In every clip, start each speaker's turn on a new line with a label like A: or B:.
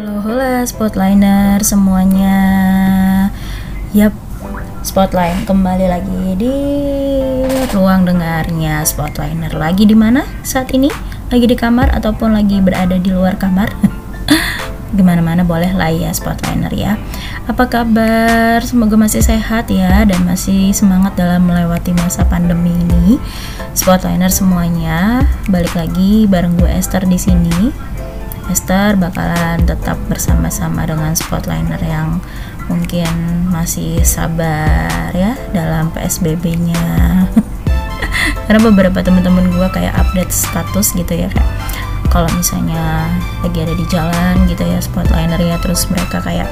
A: Halo, hola Spotliner semuanya. Yap, Spotline kembali lagi di ruang dengarnya Spotliner. Lagi di mana saat ini? Lagi di kamar ataupun lagi berada di luar kamar? Gimana mana boleh lah ya Spotliner ya. Apa kabar? Semoga masih sehat ya dan masih semangat dalam melewati masa pandemi ini. Spotliner semuanya, balik lagi bareng gue Esther di sini Esther bakalan tetap bersama-sama dengan Spotliner yang mungkin masih sabar ya dalam PSBB-nya. Karena beberapa teman-teman gue kayak update status gitu ya kayak kalau misalnya lagi ada di jalan gitu ya Spotliner ya terus mereka kayak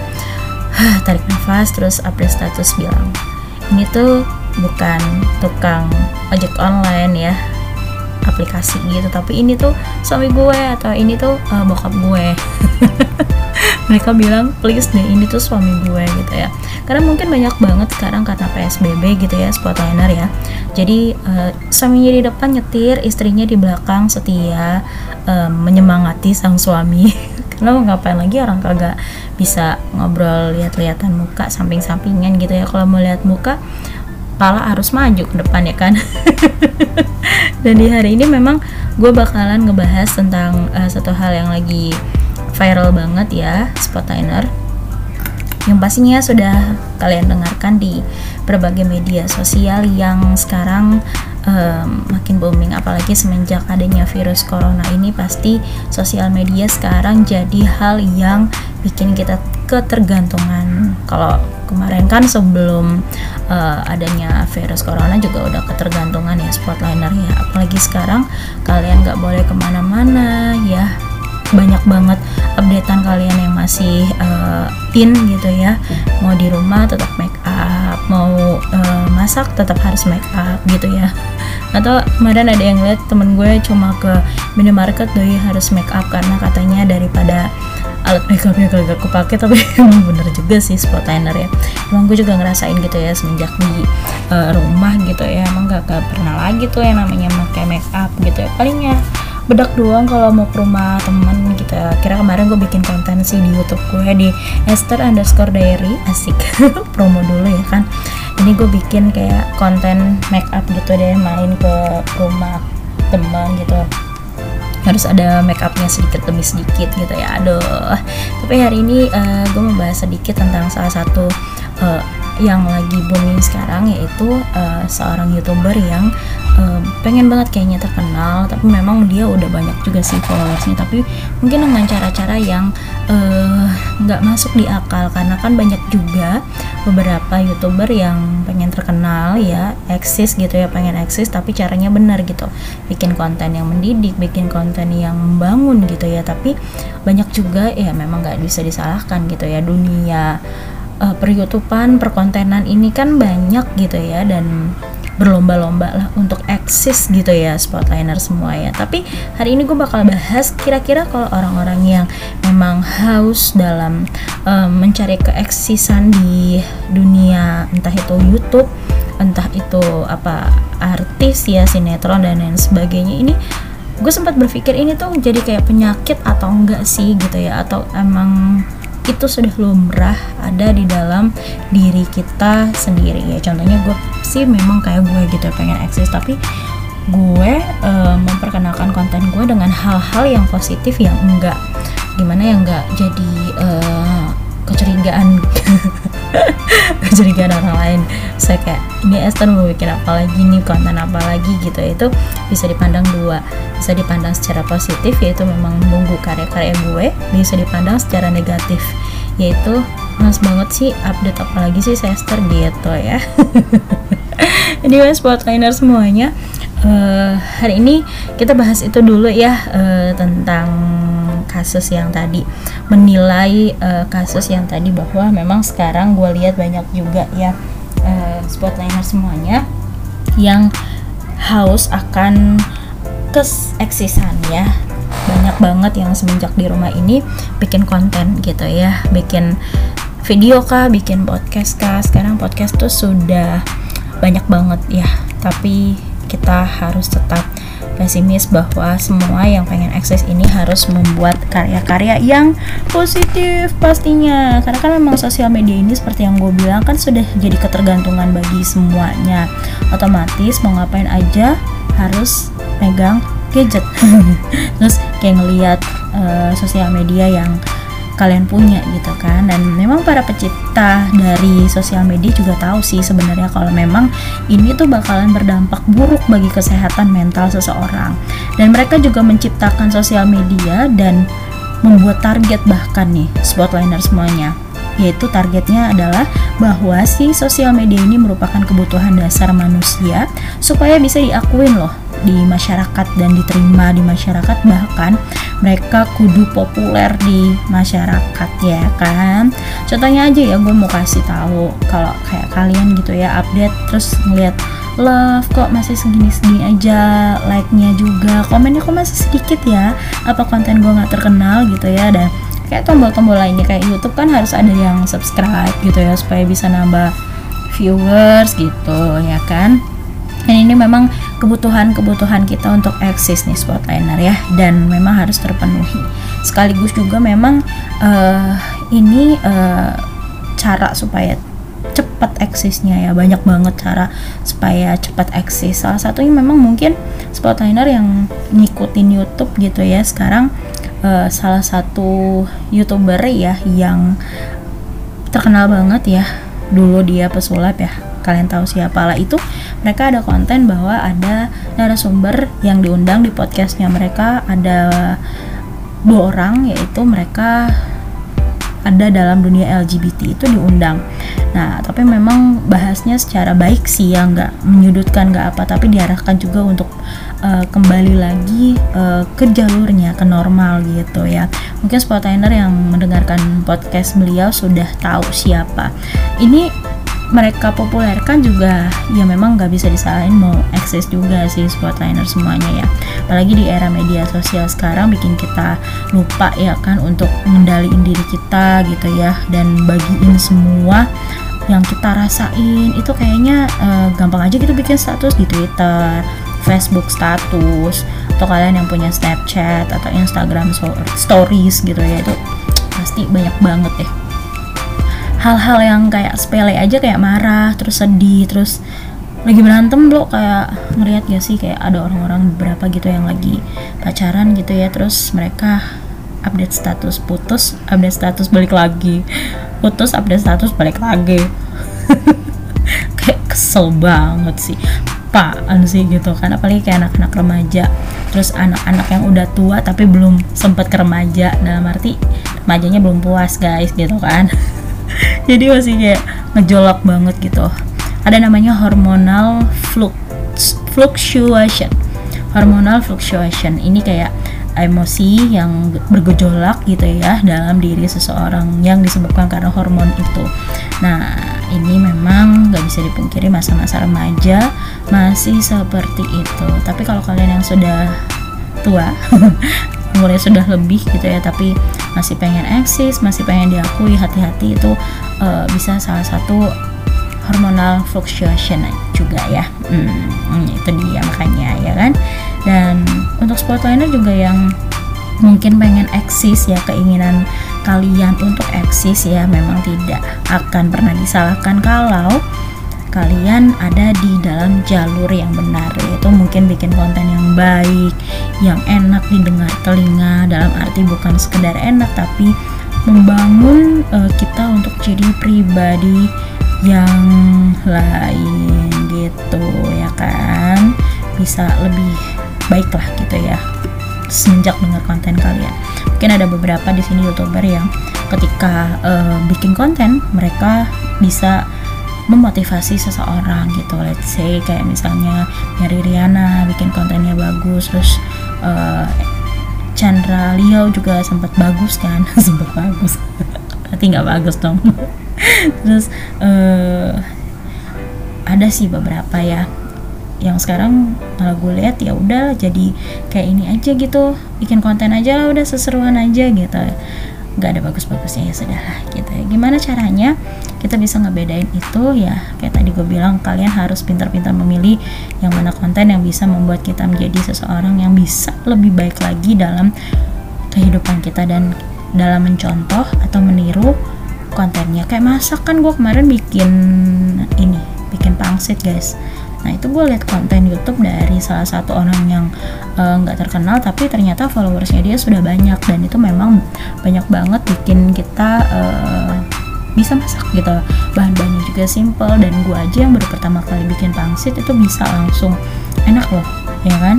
A: tarik nafas terus update status bilang ini tuh bukan tukang ojek online ya aplikasi gitu. Tapi ini tuh suami gue atau ini tuh uh, bokap gue. Mereka bilang please deh ini tuh suami gue gitu ya. Karena mungkin banyak banget sekarang karena PSBB gitu ya spotliner ya. Jadi uh, suaminya di depan nyetir istrinya di belakang setia uh, menyemangati sang suami. Karena mau ngapain lagi orang kagak bisa ngobrol lihat-lihatan muka samping-sampingan gitu ya. Kalau mau lihat muka pala harus maju ke depan ya kan? Dan di hari ini memang gue bakalan ngebahas tentang uh, satu hal yang lagi viral banget ya Spotliner yang pastinya sudah kalian dengarkan di berbagai media sosial yang sekarang um, makin booming. Apalagi semenjak adanya virus corona ini pasti sosial media sekarang jadi hal yang bikin kita ketergantungan. Kalau kemarin kan sebelum uh, adanya virus corona juga udah ketergantungan ya spotliner ya apalagi sekarang kalian nggak boleh ke mana-mana ya. Banyak banget updatean kalian yang masih uh, in gitu ya. Mau di rumah tetap make up mau uh, masak tetap harus make up gitu ya. Atau kemarin ada yang lihat temen gue cuma ke minimarket doi harus make up karena katanya daripada alat makeupnya gak kepake tapi emang bener juga sih spot liner ya. Emang gue juga ngerasain gitu ya semenjak di uh, rumah gitu ya emang gak, gak pernah lagi tuh yang namanya pakai make up gitu ya. Palingnya bedak doang kalau mau ke rumah temen gitu ya. kira kemarin gue bikin konten sih di YouTube gue di Esther underscore diary asik. Promo dulu ya kan. Ini gue bikin kayak konten make up gitu deh main ke rumah teman gitu harus ada make upnya sedikit demi sedikit gitu ya aduh. Tapi hari ini uh, gue mau bahas sedikit tentang salah satu uh, yang lagi booming sekarang yaitu uh, seorang youtuber yang pengen banget kayaknya terkenal tapi memang dia udah banyak juga sih followersnya. Tapi mungkin dengan cara-cara yang nggak uh, masuk di akal karena kan banyak juga beberapa youtuber yang pengen terkenal ya eksis gitu ya pengen eksis tapi caranya benar gitu. Bikin konten yang mendidik bikin konten yang membangun gitu ya. Tapi banyak juga ya memang nggak bisa disalahkan gitu ya dunia uh, per YouTubean, perkontenan ini kan banyak gitu ya dan berlomba-lomba lah untuk eksis gitu ya spotliner semua ya. Tapi hari ini gue bakal bahas kira-kira kalau orang-orang yang memang haus dalam um, mencari keeksisan di dunia entah itu YouTube entah itu apa artis ya sinetron dan lain sebagainya ini gue sempat berpikir ini tuh jadi kayak penyakit atau enggak sih gitu ya atau emang itu sudah lumrah ada di dalam diri kita sendiri. Ya contohnya gue sih memang kayak gue gitu pengen eksis. Tapi gue uh, memperkenalkan konten gue dengan hal-hal yang positif yang enggak. Gimana yang enggak jadi uh, kecurigaan. Kecurigaan orang lain. Saya kayak ini Esther mau bikin apa lagi nih konten apa lagi gitu. Itu bisa dipandang dua. Bisa dipandang secara positif yaitu memang menunggu karya-karya gue. Bisa dipandang secara negatif yaitu mas banget sih update apalagi sih Esther? Gitu ya. Ini mas spotliner semuanya. Uh, hari ini kita bahas itu dulu ya uh, tentang kasus yang tadi menilai uh, kasus yang tadi bahwa memang sekarang gue lihat banyak juga ya uh, spotliner semuanya yang haus akan keseksisan ya. Banyak banget yang semenjak di rumah ini bikin konten gitu ya bikin video kah bikin podcast kah. Sekarang podcast tuh sudah banyak banget ya tapi kita harus tetap pesimis bahwa semua yang pengen eksis ini harus membuat karya-karya yang positif pastinya. Karena kan memang sosial media ini seperti yang gue bilang kan sudah jadi ketergantungan bagi semuanya. Otomatis mau ngapain aja harus megang gadget. Terus kayak ngelihat uh, sosial media yang kalian punya gitu kan. Dan memang para pencipta dari sosial media juga tahu sih sebenarnya kalau memang ini tuh bakalan berdampak buruk bagi kesehatan mental seseorang. Dan mereka juga menciptakan sosial media dan membuat target bahkan nih spotliner semuanya. Yaitu targetnya adalah bahwa si sosial media ini merupakan kebutuhan dasar manusia supaya bisa diakuin loh di masyarakat dan diterima di masyarakat bahkan mereka kudu populer di masyarakat ya kan? Contohnya aja ya gue mau kasih tahu kalau kayak kalian gitu ya update terus ngeliat love kok masih segini-segini aja like-nya juga? Komennya kok masih sedikit ya? Apa konten gue nggak terkenal? gitu ya dan kayak tombol-tombol lainnya kayak YouTube kan harus ada yang subscribe gitu ya supaya bisa nambah viewers gitu ya kan? Dan ini memang kebutuhan-kebutuhan kita untuk eksis nih spotliner ya dan memang harus terpenuhi. Sekaligus juga memang uh, ini uh, cara supaya cepat eksisnya ya banyak banget cara supaya cepat eksis. Salah satunya memang mungkin spotliner yang ngikutin YouTube gitu ya sekarang uh, salah satu youtuber ya yang terkenal banget ya dulu dia pesulap ya kalian tahu siapa lah itu mereka ada konten bahwa ada narasumber yang diundang di podcastnya mereka ada dua orang yaitu mereka ada dalam dunia LGBT itu diundang. Nah, tapi memang bahasnya secara baik sih ya, nggak menyudutkan nggak apa, tapi diarahkan juga untuk uh, kembali lagi uh, ke jalurnya, ke normal gitu ya. Mungkin spotliner yang mendengarkan podcast beliau sudah tahu siapa. Ini mereka populerkan juga ya memang nggak bisa disalahin mau eksis juga sih spotliner semuanya ya. Apalagi di era media sosial sekarang bikin kita lupa ya kan untuk mengendalikan diri kita gitu ya dan bagiin semua yang kita rasain. Itu kayaknya uh, gampang aja gitu bikin status di Twitter, Facebook status atau kalian yang punya Snapchat atau Instagram stories gitu ya. Itu pasti banyak banget deh hal-hal yang kayak sepele aja kayak marah terus sedih terus lagi berantem lo kayak ngeliat gak sih kayak ada orang-orang beberapa gitu yang lagi pacaran gitu ya terus mereka update status putus update status balik lagi. Putus update status balik lagi. Kayak kesel banget sih. Apaan sih gitu kan apalagi kayak anak-anak remaja. Terus anak-anak yang udah tua tapi belum sempat ke remaja. Dalam arti remajanya belum puas guys gitu kan jadi masih kayak ngejolak banget gitu ada namanya hormonal fluctuation hormonal fluctuation ini kayak emosi yang bergejolak gitu ya dalam diri seseorang yang disebabkan karena hormon itu. Nah, ini memang nggak bisa dipungkiri masa-masa remaja masih seperti itu. Tapi kalau kalian yang sudah tua umurnya sudah lebih gitu ya tapi masih pengen eksis masih pengen diakui hati-hati itu uh, bisa salah satu hormonal fluctuation juga ya. Hmm, itu dia makanya ya kan? Dan untuk spotliner juga yang mungkin pengen eksis ya keinginan kalian untuk eksis ya memang tidak akan pernah disalahkan kalau kalian ada di dalam jalur yang benar yaitu mungkin bikin konten yang baik yang enak didengar telinga dalam arti bukan sekedar enak tapi membangun uh, kita untuk jadi pribadi yang lain gitu ya kan? Bisa lebih baik lah gitu ya semenjak dengar konten kalian. Mungkin ada beberapa di sini youtuber yang ketika uh, bikin konten mereka bisa memotivasi seseorang gitu. Let's say kayak misalnya Mary Riana bikin kontennya bagus terus uh, Chandra Leo juga sempat bagus kan? Sempat bagus. Berarti nggak bagus dong. Terus uh, ada sih beberapa ya. Yang sekarang kalau gue lihat ya udah jadi kayak ini aja gitu. Bikin konten aja udah seseruan aja gitu nggak ada bagus-bagusnya ya sudah gitu. Ya gimana caranya kita bisa ngebedain itu? Ya kayak tadi gue bilang kalian harus pintar-pintar memilih yang mana konten yang bisa membuat kita menjadi seseorang yang bisa lebih baik lagi dalam kehidupan kita dan dalam mencontoh atau meniru kontennya. Kayak masak kan gue kemarin bikin ini bikin pangsit guys Nah itu gue lihat konten YouTube dari salah satu orang yang eh, nggak uh, terkenal tapi ternyata followersnya dia sudah banyak. Dan itu memang banyak banget bikin kita uh, bisa masak gitu. Bahan-bahannya juga simple dan gue aja yang baru pertama kali bikin pangsit itu bisa langsung enak loh ya kan?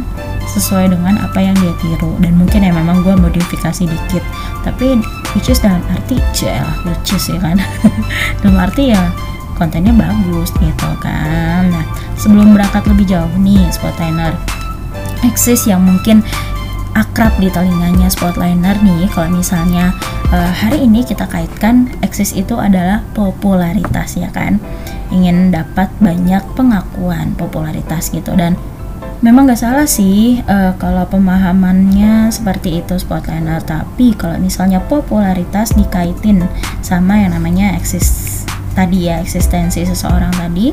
A: Sesuai dengan apa yang dia tiru. Dan mungkin ya memang gue modifikasi dikit. Tapi which is dalam arti ya which is ya kan? Dalam arti ya kontennya bagus gitu kan. Nah sebelum berangkat lebih jauh nih spotliner. Eksis yang mungkin akrab di telinganya spotliner nih kalau misalnya uh, hari ini kita kaitkan eksis itu adalah popularitas ya kan? Ingin dapat banyak pengakuan popularitas gitu. Dan memang gak salah sih uh, kalau pemahamannya seperti itu spotliner. Tapi kalau misalnya popularitas dikaitin sama yang namanya eksis tadi ya eksistensi seseorang tadi.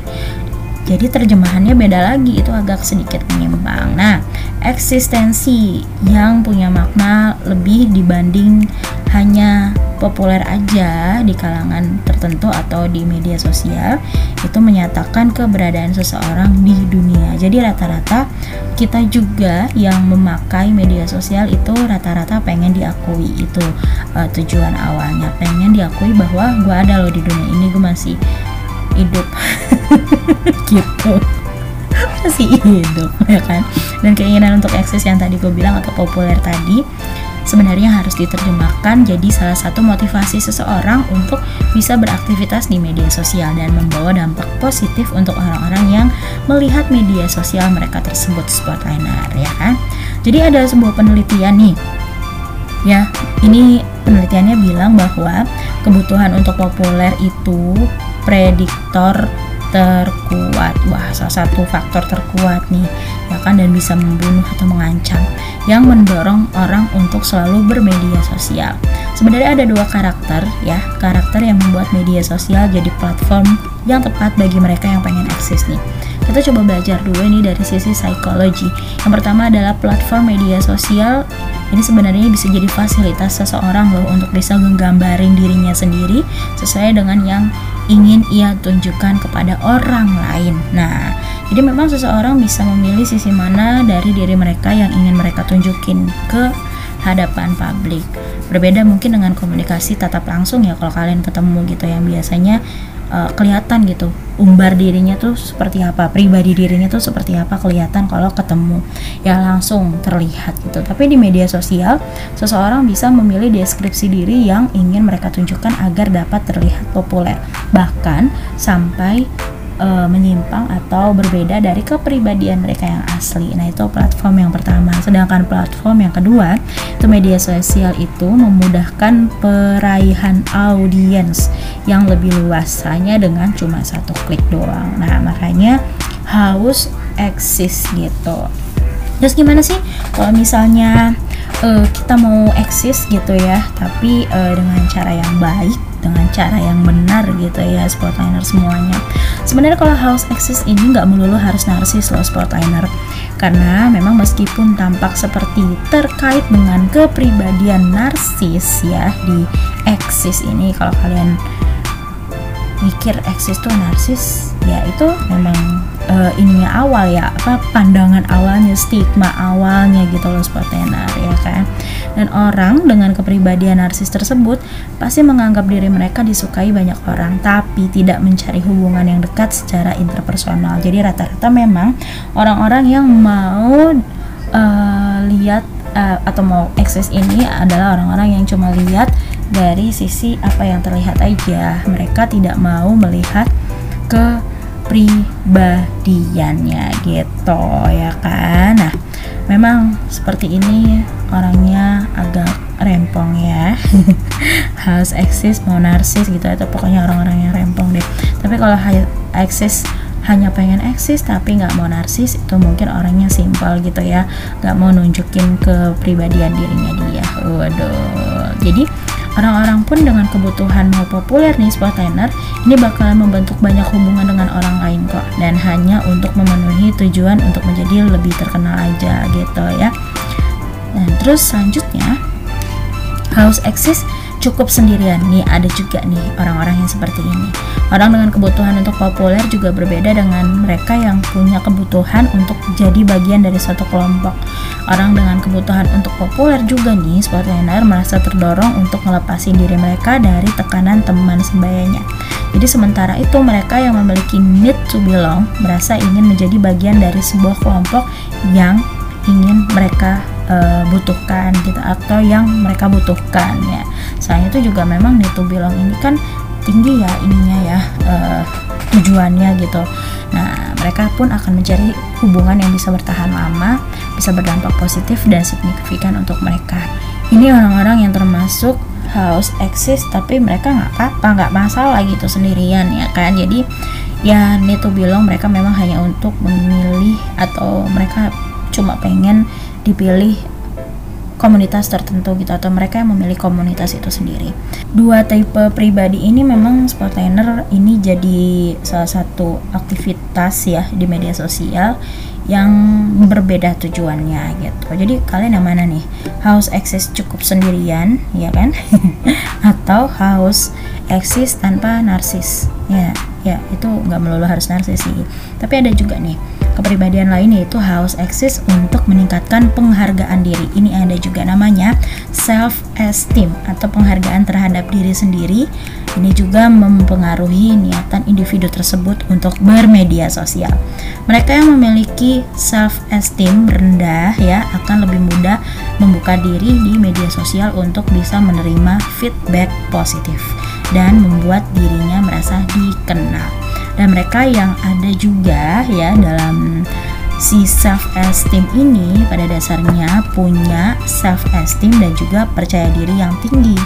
A: Jadi terjemahannya beda lagi itu agak sedikit menyimpang nah eksistensi yang punya makna lebih dibanding hanya populer aja di kalangan tertentu atau di media sosial itu menyatakan keberadaan seseorang di dunia. Jadi rata-rata kita juga yang memakai media sosial itu rata-rata pengen diakui itu uh, tujuan awalnya. Pengen diakui bahwa gue ada loh di dunia ini gue masih hidup. Gitu. Masih hidup ya kan? Dan keinginan untuk eksis yang tadi gue bilang atau populer tadi sebenarnya harus diterjemahkan jadi salah satu motivasi seseorang untuk bisa beraktivitas di media sosial dan membawa dampak positif untuk orang-orang yang melihat media sosial mereka tersebut spotliner ya kan? Jadi ada sebuah penelitian nih. Ya ini penelitiannya bilang bahwa kebutuhan untuk populer itu prediktor terkuat. Wah salah satu faktor terkuat nih ya kan dan bisa membunuh atau mengancam yang mendorong orang untuk selalu bermedia sosial. Sebenarnya ada dua karakter ya. Karakter yang membuat media sosial jadi platform yang tepat bagi mereka yang pengen eksis nih. Kita coba belajar dulu ini dari sisi psikologi. Yang pertama adalah platform media sosial. Ini sebenarnya bisa jadi fasilitas seseorang loh untuk bisa menggambarin dirinya sendiri sesuai dengan yang ingin ia tunjukkan kepada orang lain. Nah, jadi memang seseorang bisa memilih sisi mana dari diri mereka yang ingin mereka tunjukin ke hadapan publik. Berbeda mungkin dengan komunikasi tatap langsung ya kalau kalian ketemu gitu yang biasanya uh, kelihatan gitu. Umbar dirinya tuh seperti apa pribadi dirinya tuh seperti apa kelihatan kalau ketemu. Ya langsung terlihat gitu. Tapi di media sosial seseorang bisa memilih deskripsi diri yang ingin mereka tunjukkan agar dapat terlihat populer. Bahkan sampai uh, menyimpang atau berbeda dari kepribadian mereka yang asli. Nah, itu platform yang pertama. Sedangkan platform yang kedua, itu media sosial itu memudahkan peraihan audiens yang lebih luas hanya dengan cuma satu klik doang. Nah, makanya harus eksis gitu. Terus gimana sih kalau misalnya uh, kita mau eksis gitu ya, tapi uh, dengan cara yang baik dengan cara yang benar gitu ya sportliner semuanya. Sebenarnya kalau house exist ini nggak melulu harus narsis loh sportliner karena memang meskipun tampak seperti terkait dengan kepribadian narsis ya di eksis ini kalau kalian mikir eksis tuh narsis ya itu memang uh, ininya awal ya apa pandangan awalnya stigma awalnya gitu loh tenar ya kan dan orang dengan kepribadian narsis tersebut pasti menganggap diri mereka disukai banyak orang tapi tidak mencari hubungan yang dekat secara interpersonal. Jadi rata-rata memang orang-orang yang mau uh, lihat uh, atau mau eksis ini adalah orang-orang yang cuma lihat dari sisi apa yang terlihat aja. Mereka tidak mau melihat ke kepribadiannya gitu ya kan? Nah memang seperti ini orangnya agak rempong ya. Harus eksis mau narsis gitu atau pokoknya orang-orang yang rempong deh. Tapi kalau eksis hanya pengen eksis tapi nggak mau narsis itu mungkin orangnya simpel gitu ya. Nggak mau nunjukin kepribadian dirinya dia. Waduh. Jadi Orang-orang pun dengan kebutuhan mau populer nih spotliner, ini bakalan membentuk banyak hubungan dengan orang lain kok. Dan hanya untuk memenuhi tujuan untuk menjadi lebih terkenal aja gitu ya. Dan terus selanjutnya house exist cukup sendirian nih. Ada juga nih orang-orang yang seperti ini. Orang dengan kebutuhan untuk populer juga berbeda dengan mereka yang punya kebutuhan untuk jadi bagian dari suatu kelompok. Orang dengan kebutuhan untuk populer juga nih spotliner merasa terdorong untuk melepasin diri mereka dari tekanan teman sebayanya jadi sementara itu mereka yang memiliki need to belong merasa ingin menjadi bagian dari sebuah kelompok yang ingin mereka uh, butuhkan gitu atau yang mereka butuhkan ya. Selain itu juga memang to belong ini kan tinggi ya ininya ya uh, tujuannya gitu. Nah mereka pun akan mencari hubungan yang bisa bertahan lama bisa berdampak positif dan signifikan untuk mereka. Ini orang-orang yang termasuk house exist tapi mereka nggak apa-apa nggak masalah gitu sendirian ya kan? Jadi ya need to belong mereka memang hanya untuk memilih atau mereka cuma pengen dipilih komunitas tertentu gitu atau mereka yang memilih komunitas itu sendiri. Dua tipe pribadi ini memang sportliner ini jadi salah satu aktivitas ya di media sosial yang berbeda tujuannya gitu. Jadi kalian yang mana nih? House access cukup sendirian, ya kan? atau house eksis tanpa narsis? Ya, ya itu nggak melulu harus narsis sih. Tapi ada juga nih kepribadian lain yaitu harus eksis untuk meningkatkan penghargaan diri. Ini ada juga namanya self esteem atau penghargaan terhadap diri sendiri. Ini juga mempengaruhi niatan individu tersebut untuk bermedia sosial. Mereka yang memiliki self esteem rendah ya akan lebih mudah membuka diri di media sosial untuk bisa menerima feedback positif dan membuat dirinya merasa dikenal dan mereka yang ada juga ya dalam si self esteem ini pada dasarnya punya self esteem dan juga percaya diri yang tinggi.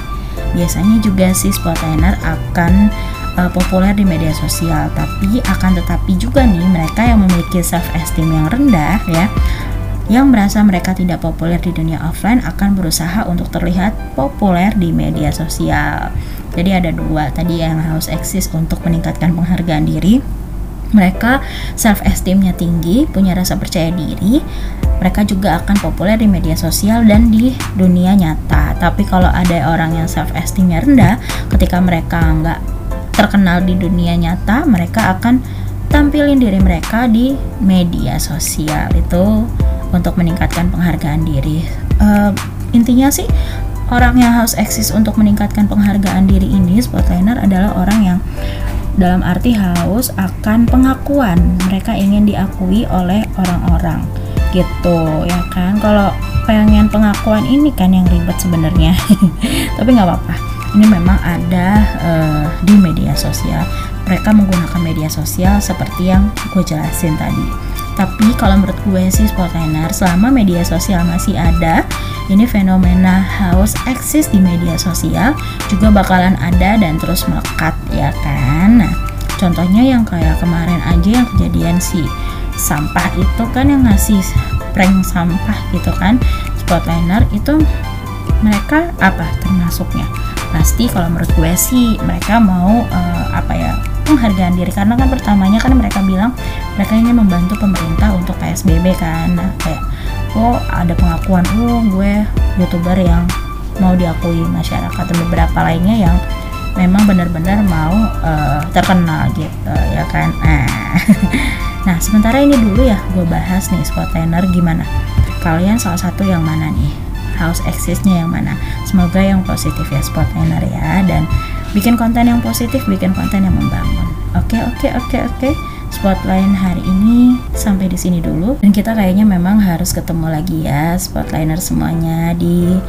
A: Biasanya juga si spotliner akan uh, populer di media sosial tapi akan tetapi juga nih mereka yang memiliki self esteem yang rendah ya yang merasa mereka tidak populer di dunia offline akan berusaha untuk terlihat populer di media sosial jadi ada dua tadi yang harus eksis untuk meningkatkan penghargaan diri mereka self esteemnya tinggi, punya rasa percaya diri, mereka juga akan populer di media sosial dan di dunia nyata. Tapi kalau ada orang yang self esteemnya rendah, ketika mereka nggak terkenal di dunia nyata, mereka akan tampilin diri mereka di media sosial itu untuk meningkatkan penghargaan diri. Uh, intinya sih orang yang harus eksis untuk meningkatkan penghargaan diri ini spotliner adalah orang yang dalam arti haus akan pengakuan. Mereka ingin diakui oleh orang-orang. Gitu ya kan? Kalau pengen pengakuan ini kan yang ribet sebenarnya. Tapi nggak apa-apa. Ini memang ada uh, di media sosial. Mereka menggunakan media sosial seperti yang gue jelasin tadi. Tapi kalau menurut gue sih spotliner selama media sosial masih ada ini fenomena haus eksis di media sosial juga bakalan ada dan terus melekat ya kan? Nah contohnya yang kayak kemarin aja yang kejadian si sampah itu kan yang ngasih prank sampah gitu kan spotliner itu mereka apa termasuknya? Pasti kalau menurut gue sih mereka mau uh, apa ya penghargaan diri. Karena kan pertamanya kan mereka bilang mereka ingin membantu pemerintah untuk PSBB kan. Nah kayak ada pengakuan oh gue youtuber yang mau diakui masyarakat. Dan beberapa lainnya yang memang benar-benar mau uh, terkenal gitu ya kan? Nah sementara ini dulu ya gue bahas nih spotliner gimana. Kalian salah satu yang mana nih? House exist-nya yang mana? Semoga yang positif ya spotliner ya dan bikin konten yang positif bikin konten yang membangun. Oke oke oke oke spotline hari ini sampai di sini dulu dan kita kayaknya memang harus ketemu lagi ya spotliner semuanya di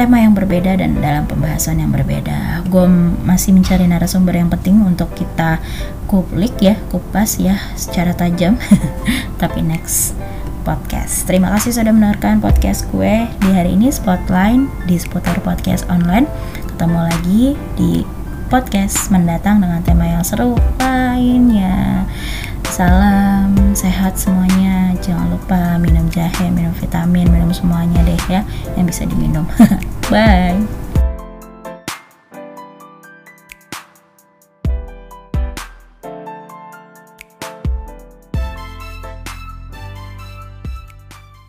A: tema yang berbeda dan dalam pembahasan yang berbeda. Gue masih mencari narasumber yang penting untuk kita kuplik ya, kupas ya secara tajam. Tapi next podcast. Terima kasih sudah mendengarkan podcast gue di hari ini Spotline di seputar podcast online. Ketemu lagi di podcast mendatang dengan tema yang seru lainnya. Salam sehat semuanya. Jangan lupa minum jahe, minum vitamin, minum semuanya deh ya yang bisa diminum. Bye.